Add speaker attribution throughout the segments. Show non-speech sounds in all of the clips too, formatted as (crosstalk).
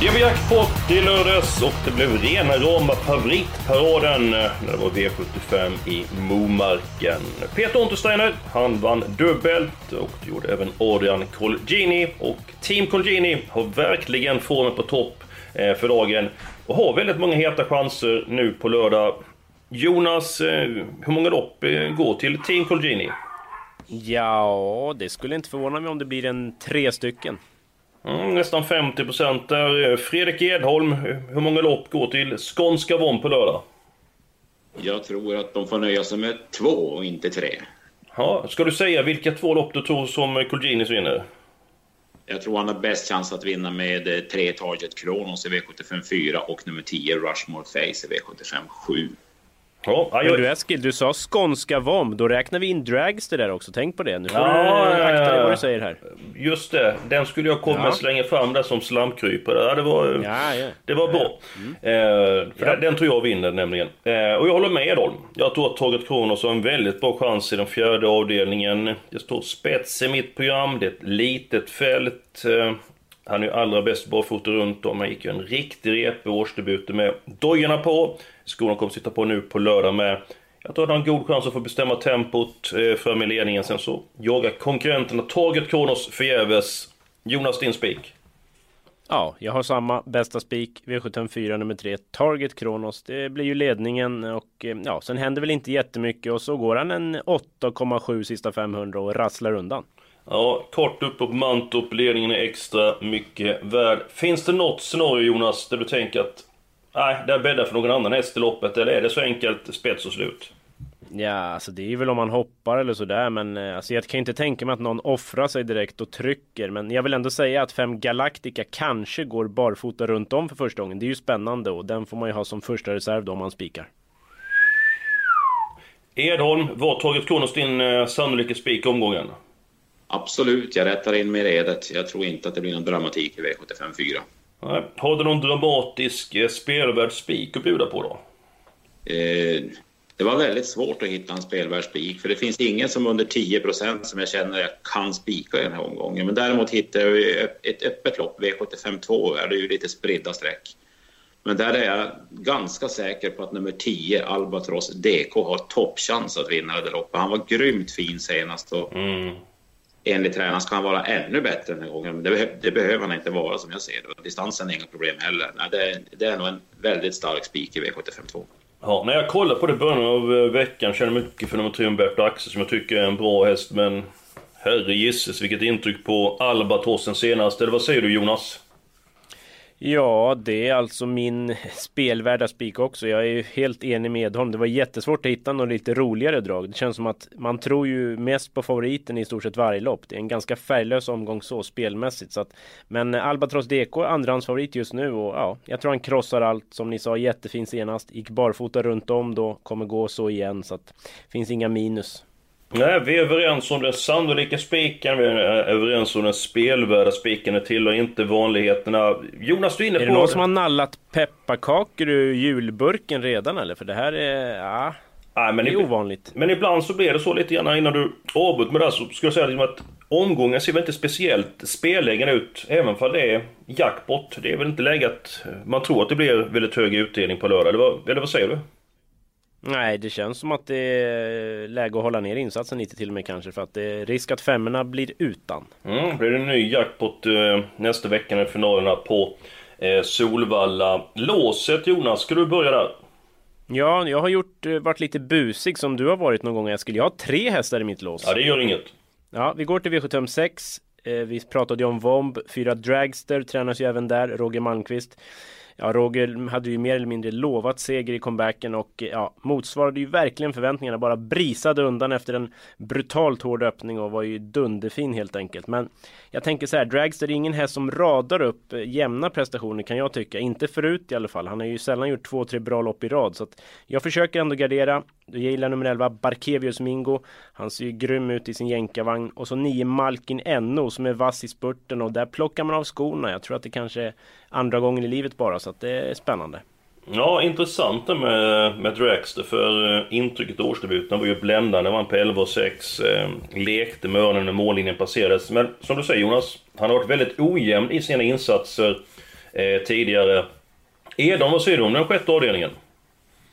Speaker 1: Det var jackpot i lördags och det blev rena rama favoritparaden eh, när det var V75 i Momarken. Peter Untersteiner, han vann dubbelt och det gjorde även Adrian Colgini. Och Team Colgini har verkligen formen på topp eh, för dagen och har väldigt många heta chanser nu på lördag. Jonas, eh, hur många lopp går till Team Colgini?
Speaker 2: Ja, det skulle inte förvåna mig om det blir en tre stycken.
Speaker 1: Mm, nästan 50 procent där. Fredrik Edholm, hur många lopp går till Skånska Vom på lördag?
Speaker 3: Jag tror att de får nöja sig med två och inte tre.
Speaker 1: Ja, ska du säga vilka två lopp du tror som Colginis vinner?
Speaker 3: Jag tror han har bäst chans att vinna med eh, tre Target Kronos i V75 4 och nummer 10 Rushmore Face i V75 7.
Speaker 2: Ja, Men du Eskil, du sa skånska vom. Då räknar vi in Dragster där också. Tänk på det. Nu får
Speaker 1: ja,
Speaker 2: du akta dig vad du säger här.
Speaker 1: Just det. Den skulle jag komma ja. slänga fram där som slamkrypare. Ja, det var,
Speaker 2: ja, ja.
Speaker 1: Det var bra. Mm. Eh, för Den tror jag vinner nämligen. Eh, och jag håller med Edholm. Jag tror att Taget Kronos har en väldigt bra chans i den fjärde avdelningen. Det står spets i mitt program. Det är ett litet fält. Eh, han är ju allra bäst barfota runt om. Han gick ju en riktig repig årsdebut med dojorna på. Skolan kommer sitta på nu på lördag med. Jag tror att han har en god chans att få bestämma tempot fram för ledningen. Sen så jagar konkurrenterna Target Kronos förgäves. Jonas, din spik?
Speaker 2: Ja, jag har samma bästa spik. V754 nummer 3, Target Kronos. Det blir ju ledningen och eh, ja, sen händer väl inte jättemycket och så går han en 8,7 sista 500 och rasslar undan.
Speaker 1: Ja, kort upp på Mantorp, ledningen är extra mycket värd. Finns det något scenario Jonas, där du tänker att nej, det är bäddar för någon annan häst i loppet, eller är det så enkelt spets och slut?
Speaker 2: Ja, alltså det är väl om man hoppar eller sådär, men eh, alltså jag kan inte tänka mig att någon offrar sig direkt och trycker. Men jag vill ändå säga att fem Galactica kanske går barfota runt om för första gången. Det är ju spännande och den får man ju ha som första reserv då om man spikar.
Speaker 1: Edholm, var Taget Kronos din eh, sannolika spik omgången?
Speaker 3: Absolut, jag rättar in med redet. Jag tror inte att det blir någon dramatik i V75 4.
Speaker 1: Nej. Har du någon dramatisk eh, spelvärd spik att bjuda på då?
Speaker 3: Eh, det var väldigt svårt att hitta en spelvärd spik, för det finns ingen som under 10% som jag känner jag kan spika i den här omgången. Men däremot hittar jag ett öppet lopp, V75 2, är det ju lite spridda streck. Men där är jag ganska säker på att nummer 10, Albatross DK, har toppchans att vinna det loppet. Han var grymt fin senast och mm enligt tränaren ska han vara ännu bättre den här gången. Men det, det behöver han inte vara som jag ser det. Distansen är inga problem heller. Nej, det, det är nog en väldigt stark spik i V752.
Speaker 1: Ja, när jag kollar på det i början av eh, veckan känner jag mycket för nummer 3 Umberto Axel som jag tycker är en bra häst. Men herre gisses vilket intryck på Albatrossen senast. Eller vad säger du Jonas?
Speaker 2: Ja, det är alltså min spelvärda spik också. Jag är ju helt enig med honom. Det var jättesvårt att hitta något lite roligare drag. Det känns som att man tror ju mest på favoriten i stort sett varje lopp. Det är en ganska färglös omgång så spelmässigt. Så att, men Albatross DK är andrahandsfavorit just nu och ja, jag tror han krossar allt. Som ni sa, jättefin senast. Gick barfota runt om då, kommer gå så igen. Så att finns inga minus.
Speaker 1: Nej, vi är överens om den sannolika spiken, vi är överens om den spelvärda spiken. Det tillhör inte vanligheterna. Jonas, du är inne på...
Speaker 2: Är det någon som har nallat pepparkakor ur julburken redan eller? För det här är... Ja, Nej, men det är ovanligt.
Speaker 1: Men ibland så blir det så lite grann innan du avbryter med det här så ska jag säga liksom att omgången ser väl inte speciellt spellägen ut. Även för det är jackpot. Det är väl inte läge att man tror att det blir väldigt hög utdelning på lördag. Eller vad, eller vad säger du?
Speaker 2: Nej, det känns som att det är läge att hålla ner insatsen lite till och med kanske. För att det är risk att femmorna blir utan.
Speaker 1: Mm, blir det en ny jackpot eh, nästa vecka när finalerna på eh, Solvalla. Låset Jonas, ska du börja där?
Speaker 2: Ja, jag har gjort, eh, varit lite busig som du har varit någon gång Eskil. Jag har tre hästar i mitt lås.
Speaker 1: Ja, det gör inget.
Speaker 2: Ja, vi går till V756. Eh, vi pratade ju om Vomb, fyra Dragster tränas ju även där, Roger Malmqvist ja, Roger hade ju mer eller mindre lovat seger i comebacken och eh, ja, motsvarade ju verkligen förväntningarna. Bara brisade undan efter en brutalt hård öppning och var ju dunderfin helt enkelt. Men jag tänker så här, Dragster är ingen häst som radar upp eh, jämna prestationer kan jag tycka. Inte förut i alla fall. Han har ju sällan gjort två, tre bra lopp i rad. Så att jag försöker ändå gardera. Då gillar nummer 11, Barkevius Mingo. Han ser ju grym ut i sin jänkarvagn. Och så 9 Malkin Enno som är vass i spurten och där plockar man av skorna. Jag tror att det kanske är andra gången i livet bara så att det är spännande.
Speaker 1: Ja, intressant det med, med Dragster för eh, intrycket i årsdebuten var ju bländande. Han vann på 11 och 6. Eh, lekte med öronen när mållinjen passerades. Men som du säger Jonas, han har varit väldigt ojämn i sina insatser eh, tidigare. Edon, vad säger du om den sjätte avdelningen?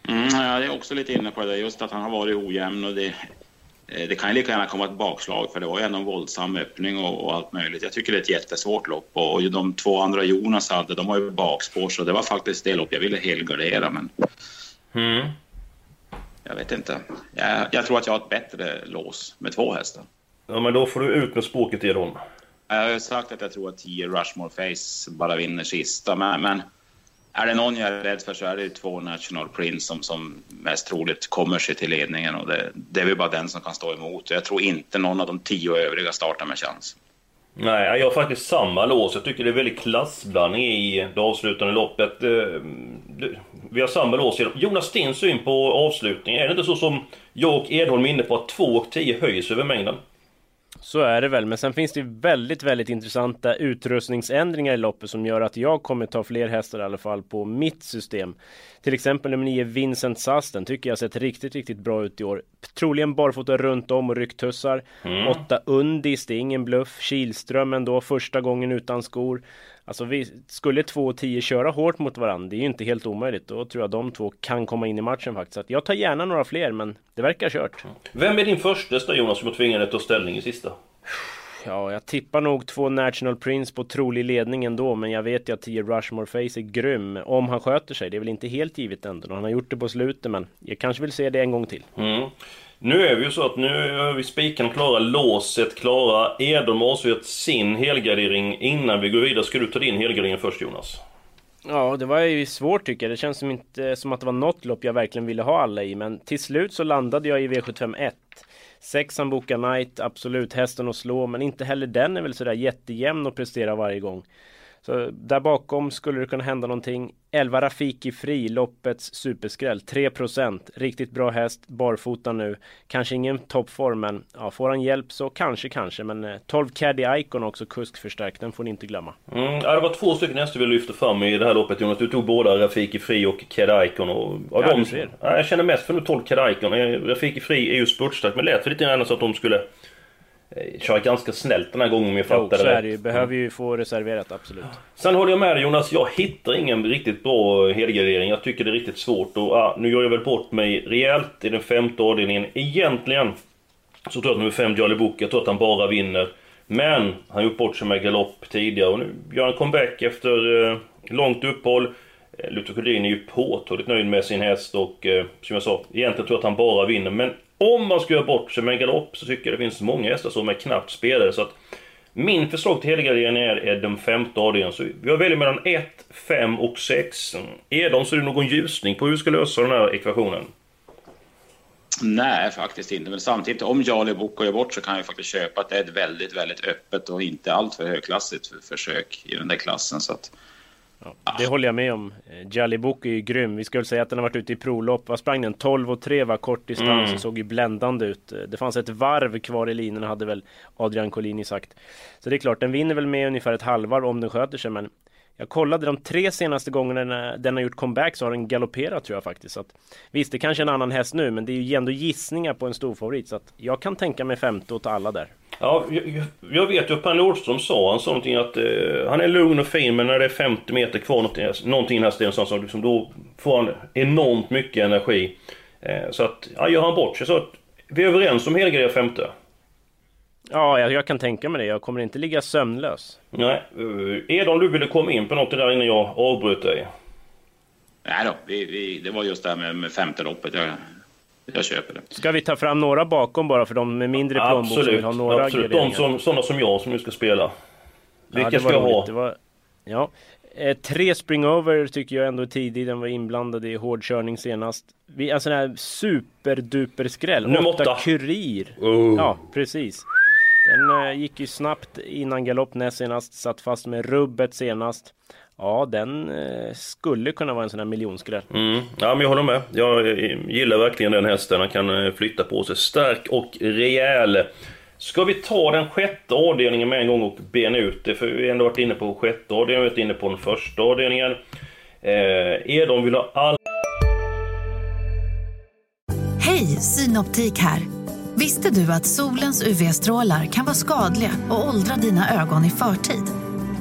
Speaker 3: Mm, jag är också lite inne på det, just att han har varit ojämn och det, Eh, det kan ju lika gärna komma ett bakslag för det var ju ändå en våldsam öppning och, och, allt möjligt. Jag tycker det är ett jättesvårt lopp och, och de två andra Jonas hade, de har ju bakspår så det var faktiskt det lopp jag ville helgardera men... Mm. Jag vet inte. Jag, jag, tror att jag har ett bättre lås med två hästar.
Speaker 1: Ja men då får du ut med språket i dem.
Speaker 3: Jag har ju sagt att jag tror att 10 Rushmore Face bara vinner sista men, men är det någon jag är rädd för så är det ju två National Prince som, som mest troligt kommer sig till ledningen och det, det är väl bara den som kan stå emot. Jag tror inte någon av de tio övriga startar med chans.
Speaker 1: Nej, jag har faktiskt samma lås. Jag tycker det är väldigt klassblandning i det avslutande loppet. Eh, vi har samma lås. Jonas din syn på avslutningen. Är det inte så som jag och Edholm är inne på att 2 och 10 höjs över mängden?
Speaker 2: Så är det väl, men sen finns det väldigt, väldigt intressanta utrustningsändringar i loppet som gör att jag kommer ta fler hästar i alla fall på mitt system. Till exempel nummer 9 Vincent Sass, den tycker jag sett riktigt, riktigt bra ut i år. Troligen barfota runt om och rycktussar. 8 mm. Undis, det är ingen bluff. Kilström ändå, första gången utan skor. Alltså vi, skulle 2 och 10 köra hårt mot varandra, det är ju inte helt omöjligt. Då tror jag de två kan komma in i matchen faktiskt. Så jag tar gärna några fler, men det verkar kört.
Speaker 1: Vem är din första Jonas som är tvingad att ta ställning i sista?
Speaker 2: Ja, jag tippar nog två National Prince på trolig ledning ändå, men jag vet ju att 10 Rushmore Face är grym. Om han sköter sig, det är väl inte helt givet ändå. Han har gjort det på slutet, men jag kanske vill se det en gång till.
Speaker 1: Mm. Nu är vi ju så att nu har vi spiken klara, låset klara. Edholm har avslutat sin helgardering innan vi går vidare. Ska du ta din helgardering först Jonas?
Speaker 2: Ja, det var ju svårt tycker jag. Det känns som, inte, som att det var något lopp jag verkligen ville ha alla i. Men till slut så landade jag i V751. Sexan Boka Knight, absolut hästen att slå. Men inte heller den är väl sådär jättejämn att prestera varje gång. Så där bakom skulle det kunna hända någonting. 11 Rafiki Fri, loppets superskräll. 3%. Riktigt bra häst, barfota nu. Kanske ingen toppform, men ja, får han hjälp så kanske, kanske. Men 12 eh, Caddy Icon också, kuskförstärkt. Den får ni inte glömma.
Speaker 1: Mm, ja, det var två stycken hästar vi lyfte fram i det här loppet Jonas. Du tog båda Rafiki Fri och Caddy Icon. Och, ja, de, ja, jag känner mest för nu 12 Caddy Icon. Eh, Rafiki Fri är ju spurtstark, men lät för lite grann så att de skulle kör ganska snällt den här gången om jag fattar
Speaker 2: det ju. Behöver ju få reserverat, absolut.
Speaker 1: Sen håller jag med dig Jonas. Jag hittar ingen riktigt bra helgardering. Jag tycker det är riktigt svårt. Och, ah, nu gör jag väl bort mig rejält i den femte avdelningen. Egentligen så tror jag att nummer 5 Jolly Book, jag tror att han bara vinner. Men han har gjort bort sig med galopp tidigare och nu gör han comeback efter eh, långt uppehåll. Eh, Luther Collin är ju påtagligt nöjd med sin häst och eh, som jag sa, egentligen tror jag att han bara vinner. Men om man ska göra bort sig med en galopp så tycker jag det finns många hästar som är knappt spelade. Så att min förslag till helgarderingen är, är den femte avdelningen. Så jag väljer mellan 1, 5 och 6. Är ser du det någon ljusning på hur vi ska lösa den här ekvationen?
Speaker 3: Nej, faktiskt inte. Men samtidigt, om Jali Boko gör bort så kan jag faktiskt köpa att det är ett väldigt, väldigt öppet och inte alltför högklassigt försök i den där klassen. Så att
Speaker 2: Ja, det håller jag med om. Eh, Jalibok är ju grym. Vi ska väl säga att den har varit ute i prolopp. Vad sprang den? 12 och 3 var kort distans. Mm. såg ju bländande ut. Eh, det fanns ett varv kvar i linjen hade väl Adrian Collini sagt. Så det är klart, den vinner väl med ungefär ett halvvarv om den sköter sig. Men jag kollade de tre senaste gångerna den har gjort comeback så har den galopperat tror jag faktiskt. Så att, visst, det kanske är en annan häst nu, men det är ju ändå gissningar på en stor favorit. Så att jag kan tänka mig femte åt alla där.
Speaker 1: Ja, jag, jag vet ju att Per Nordström sa, han sa någonting att eh, han är lugn och fin men när det är 50 meter kvar någonting, någonting här stället så liksom, då får han enormt mycket energi. Eh, så att, ja, gör han bort sig så att vi är överens om helgardera femte.
Speaker 2: Ja, jag, jag, kan tänka mig det. Jag kommer inte ligga sömnlös.
Speaker 1: Nej. Eh, Edon, du ville komma in på något där innan jag avbröt dig?
Speaker 3: Nej då, vi, vi, det var just det här med, med femte loppet. Jag, jag köper det.
Speaker 2: Ska vi ta fram några bakom bara för de med mindre plånbok som vill ha några
Speaker 1: Absolut, de som, sådana som jag som nu ska spela. Vilka ja, ska jag ha?
Speaker 2: Var, ja. Eh, tre springover tycker jag ändå är tidig. Den var inblandad i hård körning senast. Vi, alltså den här superduper skräll.
Speaker 1: Nummer
Speaker 2: åtta
Speaker 1: åtta.
Speaker 2: Kurir.
Speaker 1: Oh.
Speaker 2: Ja, precis. Den eh, gick ju snabbt innan galopp näst senast. Satt fast med rubbet senast. Ja, den eh, skulle kunna vara en sån här miljonskräll.
Speaker 1: Mm. Ja, men jag håller med. Jag eh, gillar verkligen den hästen. Han kan eh, flytta på sig. Stark och rejäl. Ska vi ta den sjätte avdelningen med en gång och bena ut det? För vi har ändå varit inne på sjätte avdelningen, vi har varit inne på den första avdelningen. Eh, Edon vill ha all...
Speaker 4: Hej, Synoptik här. Visste du att solens UV-strålar kan vara skadliga och åldra dina ögon i förtid?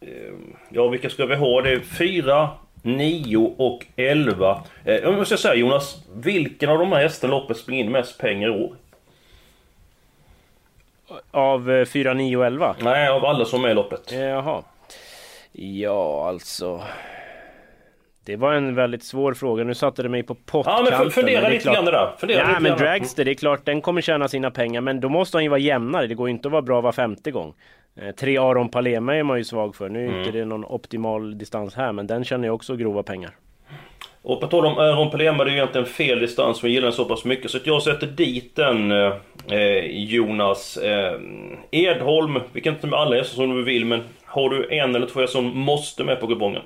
Speaker 1: Eh, Ja, vilka ska vi ha? Det är fyra, nio och elva. Eh, Jag måste säga Jonas, vilken av de här hästarna loppet springer in mest pengar i år?
Speaker 2: Av eh, 4, 9 och 11?
Speaker 1: Nej, av alla som är i loppet.
Speaker 2: Jaha. Ja, alltså. Det var en väldigt svår fråga. Nu satte det mig på
Speaker 1: Ja,
Speaker 2: pottkanten.
Speaker 1: men fundera
Speaker 2: är
Speaker 1: lite
Speaker 2: klart-
Speaker 1: grann det där. Fundera
Speaker 2: Ja, men. Dragster, det är klart den kommer tjäna sina pengar. Men då måste han ju vara jämnare. Det går ju inte att vara bra var femte gång. Eh, Tre Aron Palema är man ju svag för. Nu är
Speaker 1: Mm.
Speaker 2: inte det någon optimal distans här, men den känner jag också grova pengar.
Speaker 1: Och på tal om Aron Pelema, det är ju egentligen fel distans, men jag gillar den så pass mycket. Så jag sätter dit den, eh, Jonas. Eh, Edholm, vi kan inte ta med alla hästar som du vill, men har du en eller två hästar som måste med på kupongen?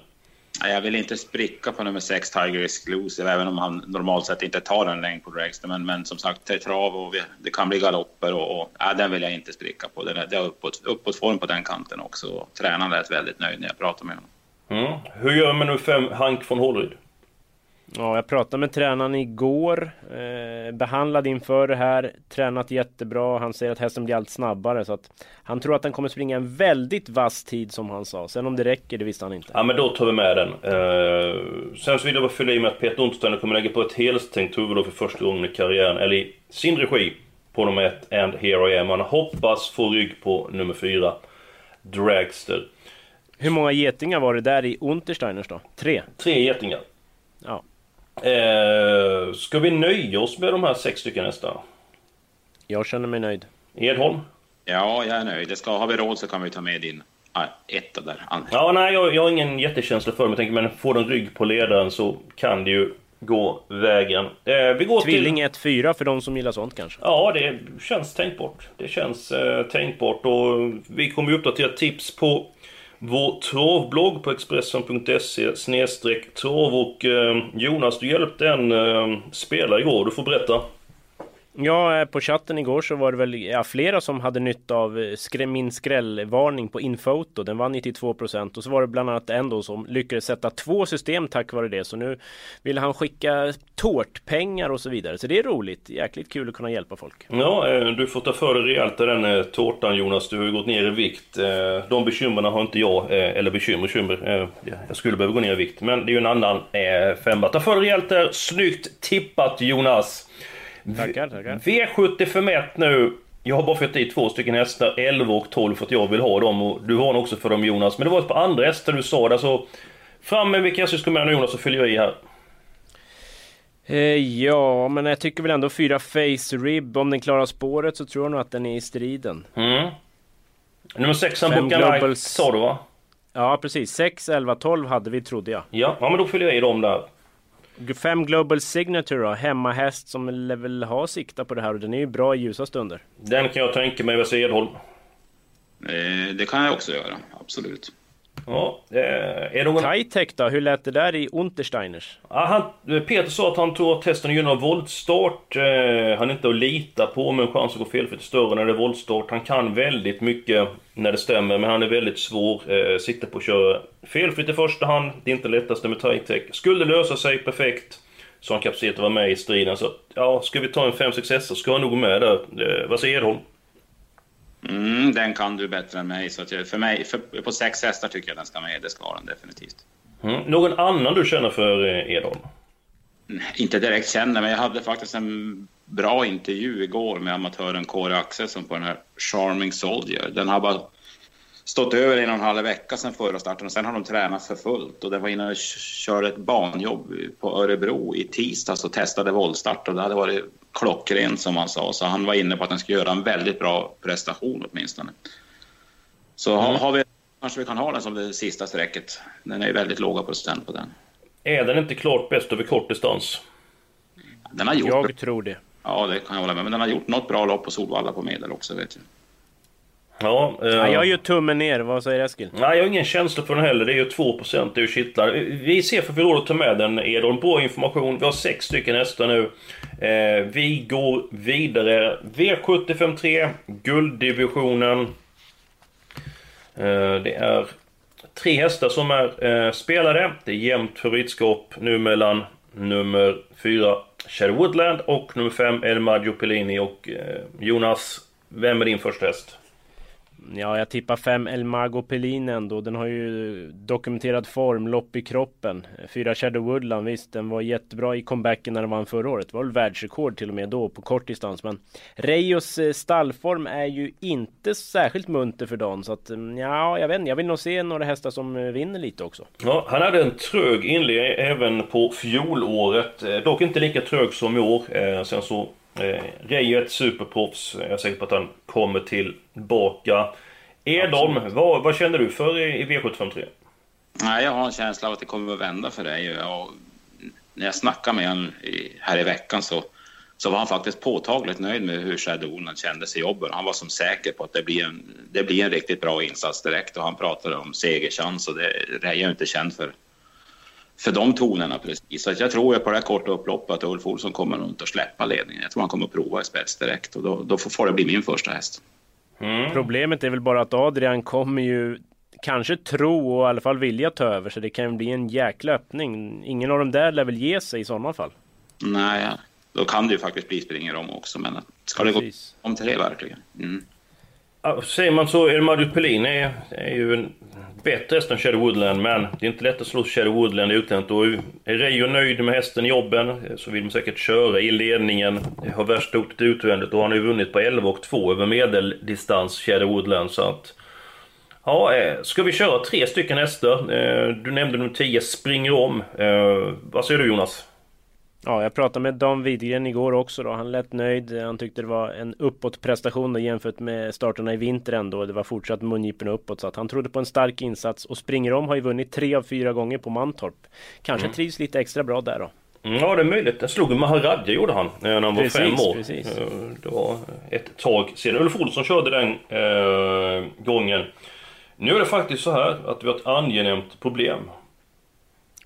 Speaker 3: Nej, Jag vill inte spricka på nummer 6 Tiger Exclusive, även om han normalt sett inte tar en längd på Dragster. Men, men som sagt, det är trav och vi, det kan bli galopper och, och äh, den vill jag inte spricka på. Det, är- det är uppåt, uppåt form på den kanten också. Tränaren lät väldigt nöjd när jag pratade med honom.
Speaker 1: Mm. Hur gör man nu fem Hank von Hålryd?
Speaker 2: Ja, jag pratade med tränaren igår. Eh, behandlad inför det här. Tränat jättebra. Han säger att hästen blir allt snabbare. Så att han tror att den kommer springa en väldigt vass tid som han sa. Sen om det räcker, det visste han inte.
Speaker 1: Ja men då tar vi med den. Eh, sen så vill jag bara fylla i med att Peter Untersteiner kommer lägga på ett helstängt huvud då för första gången i karriären, eller i sin regi, på nummer ett And Here I Am. Han hoppas få rygg på nummer fyra, Dragster.
Speaker 2: Hur många getingar var det där i Untersteiners då? Tre?
Speaker 1: Tre getingar.
Speaker 2: Ja.
Speaker 1: Eh, ska vi nöja oss med de här sex stycken hästarna?
Speaker 2: Jag känner mig nöjd.
Speaker 1: Edholm?
Speaker 3: Ja, jag är nöjd. Det ska, har vi råd så kan vi ta med din ah, etta där. An-
Speaker 1: Ja, nej, jag, jag har ingen jättekänsla för tänker, men får den rygg på ledaren så kan det ju gå vägen. Eh, vi går
Speaker 2: Tvilling
Speaker 1: till...
Speaker 2: 1-4 för de som gillar sånt kanske.
Speaker 1: Ja, det känns tänkbart. Det känns eh, tänkbart och vi kommer ju uppdatera tips på vår travblogg på Expressen.se snedstreck trav och eh, Jonas, du hjälpte en eh, spelare igår. Du får berätta.
Speaker 2: Ja, eh, på chatten igår så var det väl ja, flera som hade nytta av eh, skrä, min skrällvarning på Infoto. Den var 92 procent och så var det bland annat en då som lyckades sätta två system tack vare det. Så nu vill han skicka tårtpengar och så vidare. Så det är roligt. Jäkligt kul att kunna hjälpa folk.
Speaker 1: Ja, eh, du får ta för dig rejält av den tårtan Jonas. Du har ju gått ner i vikt. De bekymren har inte jag. Eller bekymmer, bekymmer. Jag skulle behöva gå ner i vikt. Men det är ju en annan femma. Ta för dig rejält där. Snyggt tippat Jonas!
Speaker 2: Tackar, tackar.
Speaker 1: V75 nu. Jag har bara fått i två stycken hästar, 11 och 12, för att jag vill ha dem. Och du har nog också för dem Jonas. Men det var ett par andra hästar du sa där, så... Fram med vilka hästar du ska med nu Jonas, så fyller jag i här.
Speaker 2: Eh, ja, men jag tycker väl ändå fyra Face Rib. Om den klarar spåret så tror jag nog att den är i striden.
Speaker 1: Mm. Nummer 6,
Speaker 2: Fem
Speaker 1: Boka Light,
Speaker 2: Globals.
Speaker 1: sa du va?
Speaker 2: Ja, precis. 6, 11, 12 hade vi trodde jag.
Speaker 1: Ja, ja men då fyller jag i dem där.
Speaker 2: Fem Global Signature då, hemmahäst som väl ha sikta på det här och den är ju bra i ljusa stunder.
Speaker 1: Den kan jag tänka mig, vad säger Edholm?
Speaker 3: Eh, det kan jag också göra, absolut.
Speaker 1: Ja, eh, är det någon...
Speaker 2: Kitech då, hur lät det där i Untersteiners?
Speaker 1: Ja, han, Peter sa att han tror att testen gynnar voltstart. Eh, han är inte att lita på, men chansen att gå felfritt är större när det är voltstart. Han kan väldigt mycket när det stämmer, men han är väldigt svår. Eh, siktar på att köra felfritt i första hand. Det är inte lättaste med Titech. Skulle lösa sig perfekt, så har han kapacitet att vara med i striden. Så ja, ska vi ta en 5-6 hästar ska han nog med där. Vad säger Edholm?
Speaker 3: Mm, den kan du bättre än mig. Så för mig, för, på sex hästar tycker jag den ska med. Det ska den definitivt.
Speaker 1: Mm. Någon annan du känner för eh, Edholm?
Speaker 3: Inte direkt känner, men jag hade faktiskt en bra intervju igår med amatören Kåre Axelsson på den här Charming Soldier. Den har bara stått över en och en halv vecka sedan förra starten och sen har de tränat för fullt och det var innan jag körde ett banjobb på Örebro i tisdags och testade voltstart och det hade varit klockrent som han sa så han var inne på att den skulle göra en väldigt bra prestation åtminstone. Så mm. har vi, kanske vi kan ha den som det sista strecket. Den är ju väldigt låga procent på den.
Speaker 1: Är den inte klart bäst över kort distans?
Speaker 3: Den har gjort
Speaker 2: jag tror det.
Speaker 3: Ja, det kan jag hålla med Men den har gjort något bra lopp på Solvalla på medel också, vet jag.
Speaker 1: Ja,
Speaker 2: eh, ja, jag gör tummen ner. Vad säger Eskil?
Speaker 1: Nej, jag har ingen känsla för den heller. Det är ju 2%, det är ju kittlar. Vi ser för vi råd att ta med den, Edholm. Bra information. Vi har sex stycken hästar nu. Eh, vi går vidare. V753, gulddivisionen. Eh, det är tre hästar som är eh, spelade. Det är jämnt favoritskap nu mellan nummer 4 Shadow Woodland och nummer 5 El Maggio Pellini och eh, Jonas, vem är din första häst?
Speaker 2: Ja, jag tippar 5 El Mago Pelin ändå. Den har ju dokumenterad form, lopp i kroppen. 4 Shadow Woodland, visst, den var jättebra i comebacken när den vann förra året. Det var väl världsrekord till och med då på kort distans. Men Reyos eh, stallform är ju inte särskilt munter för dagen. Så att, mm, ja, jag vet inte. Jag vill nog se några hästar som eh, vinner lite också.
Speaker 1: Ja, han hade en trög inledning även på fjolåret. Eh, dock inte lika trög som i år. Sen så Eh, Reijo är ett superproffs. Jag är säker på att han kommer tillbaka. Edholm, vad, vad känner du för i, V753?
Speaker 3: Nej, jag har en känsla av att det kommer att vända för dig. Och när jag snackade med honom här i veckan så, så var han faktiskt påtagligt nöjd med hur Shadowland kändes i jobben. Han var som säker på att det blir, en, det blir en riktigt bra insats direkt och han pratade om segerchans och det är inte känd för för de tonerna precis. Så jag tror på det här korta upploppet att Ulf Olsson kommer nog att släppa ledningen. Jag tror han kommer att prova i spets direkt och då, då får det bli min första häst.
Speaker 2: Mm. Problemet är väl bara att Adrian kommer ju kanske tro och i alla fall vilja ta över så det kan bli en jäkla öppning. Ingen av dem där lär väl ge sig i sådana fall.
Speaker 3: Nej, då kan det ju faktiskt bli springer om också men ska Precis. det gå om tre verkligen? Mm.
Speaker 1: Säger man så, Mario Pelin är, är ju en bättre häst än Shadow Woodland, men det är inte lätt att slå Shadow Woodland i utlandet. Och är Reijo nöjd med hästen i jobben så vill man säkert köra i ledningen. Har värsta hotet utvändigt och han har ju vunnit på 11 och 2 över medeldistans, Shadow Woodland. Så att... Ja, eh, ska vi köra tre stycken hästar? Eh, du nämnde nummer 10, springer om. Eh, vad säger du Jonas?
Speaker 2: Ja, jag pratade med Dan Widgren igår också då. Han lät nöjd. Han tyckte det var en uppåtprestation jämfört med starterna i vinter ändå. Det var fortsatt mungipen uppåt. Så att han trodde på en stark insats. Och springer om har ju vunnit tre av fyra gånger på Mantorp. Kanske mm. trivs lite extra bra där då.
Speaker 1: Mm, ja, det är möjligt. Den slog Maharadja gjorde han eh, när han var precis, fem år. Precis. Eh, det var ett tag sedan. Ulf Olsson körde den eh, gången. Nu är det faktiskt så här att vi har ett angenämt problem.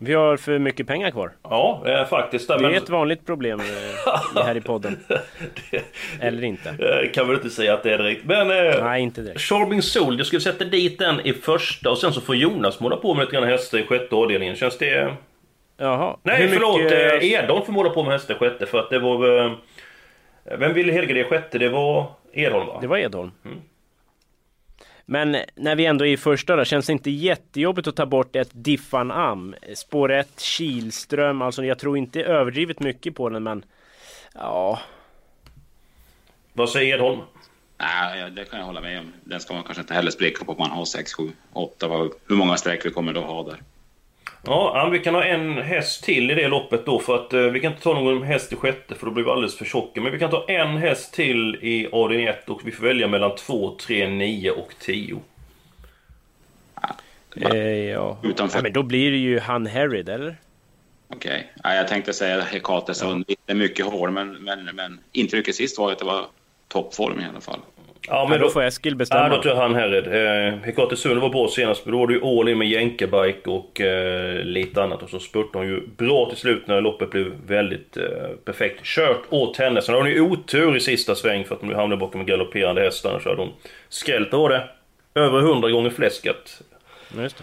Speaker 2: Vi har för mycket pengar kvar.
Speaker 1: Ja, eh, faktiskt.
Speaker 2: Det är men... ett vanligt problem eh, (laughs) här i podden. det... Eller inte.
Speaker 1: Jag kan väl inte säga att det är direkt. Men...
Speaker 2: Eh, Nej, inte direkt.
Speaker 1: Charming Soul, jag skulle sätta dit den i första och sen så får Jonas måla på med lite grann hästar i sjätte avdelningen. Känns det...
Speaker 2: Jaha.
Speaker 1: Nej, Hur förlåt. Mycket... Eh, Edholm får måla på med hästar i sjätte för att det var... Eh... Vem ville helga det sjätte? Det var Edholm va?
Speaker 2: Det var Edholm. Mm. Men när vi ändå är i första då, känns det inte jättejobbigt att ta bort ett Diffan Am? Spår 1, Kilström, alltså jag tror inte överdrivet mycket på den men... Ja...
Speaker 1: Vad säger Edholm?
Speaker 3: Nej, det kan jag hålla med om. Den ska man kanske inte heller spricka på om man har 6, 7, 8. Hur många streck vi kommer då ha där.
Speaker 1: Ja, vi kan ha en häst till i det loppet då för att eh, vi kan inte ta någon häst i sjätte för då blir vi alldeles för tjocka. Men vi kan ta en häst till i avdelning 1 och vi får välja mellan 2, 3, 9 och 10.
Speaker 2: Eh, ja. Utanför. ja, men då blir det ju han Herrid, eller?
Speaker 3: Okej. Okay. Ja, jag tänkte säga Hekate Sund. Ja. Lite mycket hår, men, men, men intrycket sist var att det var toppform i alla fall.
Speaker 2: Ja, men då, då får Eskil bestämma.
Speaker 1: Ja, då jag han Herred. Eh, Hekate Sund var bra senast, men då var det ju all in med jänkebike och eh, lite annat. Och så spurtade hon ju bra till slut när loppet blev väldigt eh, perfekt kört åt henne. Sen har hon ju otur i sista sväng för att hon hamnade bakom en galopperande häst. Annars hade hon skrällt. Var det över hundra gånger fläsket.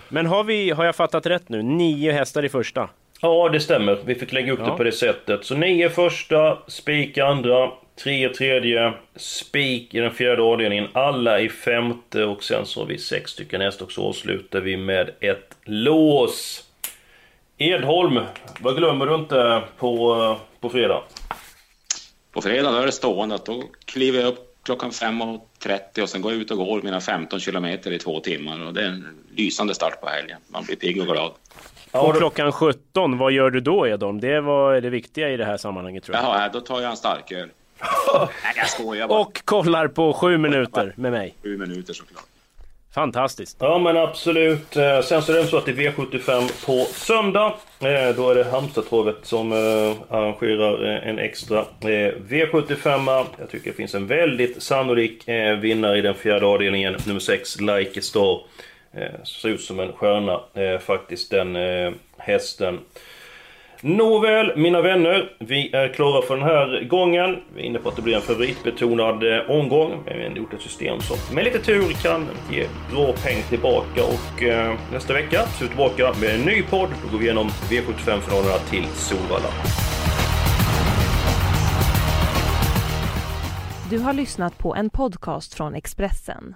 Speaker 2: Men har, vi, har jag fattat rätt nu? Nio hästar i första?
Speaker 1: Ja, det stämmer. Vi fick lägga upp ja. det på det sättet. Så nio första, spik andra, tre tredje, spik i den fjärde avdelningen, alla i femte och sen så har vi sex stycken hästar och så avslutar vi med ett lås. Edholm, vad glömmer du inte på, på fredag?
Speaker 3: På fredag då är det stående att då kliver jag upp klockan 5.30 och sen går jag ut och går mina 15 kilometer i två timmar. Och det är en lysande start på helgen. Man blir pigg och glad.
Speaker 2: Och klockan 17, vad gör du då Edholm? Det var det viktiga i det här sammanhanget tror jag.
Speaker 3: Jaha, då tar jag en starköl. (laughs) Nej, jag skojar bara.
Speaker 2: Och kollar på sju minuter med mig.
Speaker 3: Sju minuter såklart.
Speaker 2: Fantastiskt.
Speaker 1: Ja men absolut. Eh, sen så är det så att det är V75 på söndag. Eh, då är det Halmstadtravet som eh, arrangerar en extra V75. Jag tycker det finns en väldigt sannolik vinnare i den fjärde avdelningen. Nummer 6, Like a Star. Ser ut som en stjärna faktiskt den hästen. Nåväl, mina vänner. Vi är klara för den här gången. Vi är inne på att det blir en favoritbetonad eh, omgång. Men vi har ändå gjort ett system som med lite tur kan ge bra pengar tillbaka. Och eh, nästa vecka så är vi tillbaka med en ny podd. Då går vi igenom V75-finalerna till Solvalla.
Speaker 5: Du har lyssnat på en podcast från Expressen.